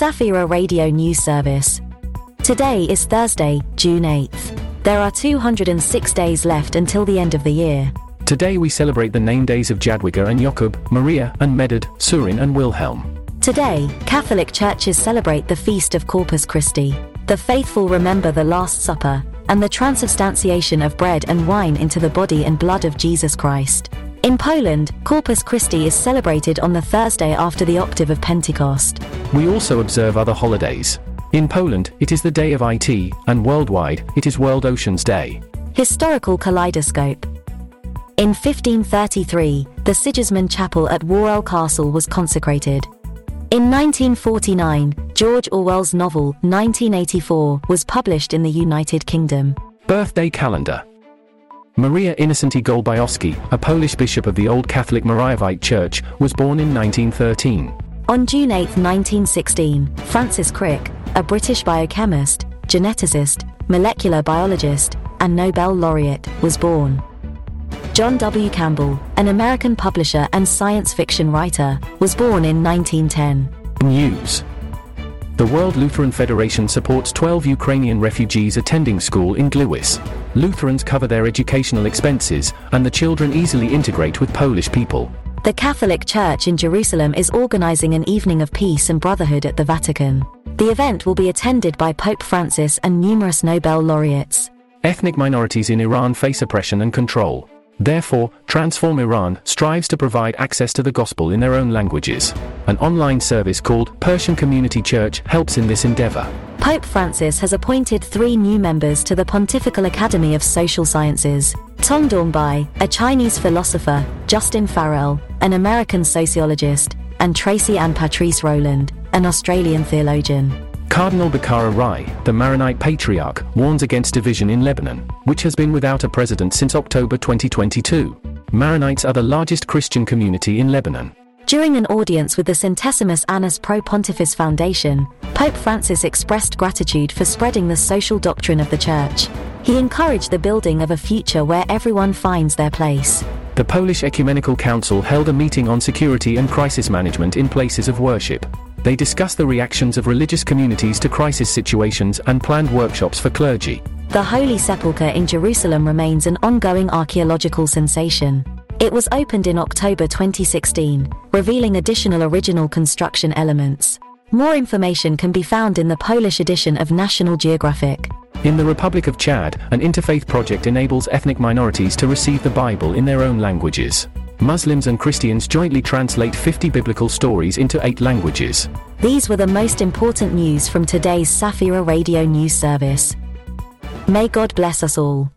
Safira Radio News Service. Today is Thursday, June 8th. There are 206 days left until the end of the year. Today we celebrate the name days of Jadwiga and Jakub, Maria and Medard, Seweryn and Wilhelm. Today, Catholic churches celebrate the feast of Corpus Christi. The faithful remember the Last Supper and the transubstantiation of bread and wine into the body and blood of Jesus Christ. In Poland, Corpus Christi is celebrated on the Thursday after the octave of Pentecost. We also observe other holidays. In Poland, it is the Day of IT, and worldwide, it is World Oceans Day. Historical kaleidoscope. In 1533, the Sigismund Chapel at Wawel Castle was consecrated. In 1949, George Orwell's novel 1984 was published in the United Kingdom. Birthday calendar. Maria Innocenty Golbajowski, a Polish bishop of the Old Catholic Mariavite Church, was born in 1913. On June 8, 1916, Francis Crick, a British biochemist, geneticist, molecular biologist, and Nobel laureate, was born. John W. Campbell, an American publisher and science fiction writer, was born in 1910. News. The World Lutheran Federation supports 12 Ukrainian refugees attending school in Gliwice. Lutherans cover their educational expenses, and the children easily integrate with Polish people. The Catholic Church in Jerusalem is organizing an evening of peace and brotherhood at the Vatican. The event will be attended by Pope Francis and numerous Nobel laureates. Ethnic minorities in Iran face oppression and control. Therefore, Transform Iran strives to provide access to the gospel in their own languages. An online service called Persian Community Church helps in this endeavor. Pope Francis has appointed three new members to the Pontifical Academy of Social Sciences. Tong Dongbai, a Chinese philosopher, Justin Farrell, an American sociologist, and Tracy Ann Patrice Rowland, an Australian theologian. Cardinal Bechara Rai, the Maronite Patriarch, warns against division in Lebanon, which has been without a president since October 2022. Maronites are the largest Christian community in Lebanon. During an audience with the Centesimus Annus Pro Pontifex Foundation, Pope Francis expressed gratitude for spreading the social doctrine of the Church. He encouraged the building of a future where everyone finds their place. The Polish Ecumenical Council held a meeting on security and crisis management in places of worship. They discussed the reactions of religious communities to crisis situations and planned workshops for clergy. The Holy Sepulchre in Jerusalem remains an ongoing archaeological sensation. It was opened in October 2016, revealing additional original construction elements. More information can be found in the Polish edition of National Geographic. In the Republic of Chad, an interfaith project enables ethnic minorities to receive the Bible in their own languages. Muslims and Christians jointly translate 50 biblical stories into eight languages. These were the most important news from today's Safira Radio News Service. May God bless us all.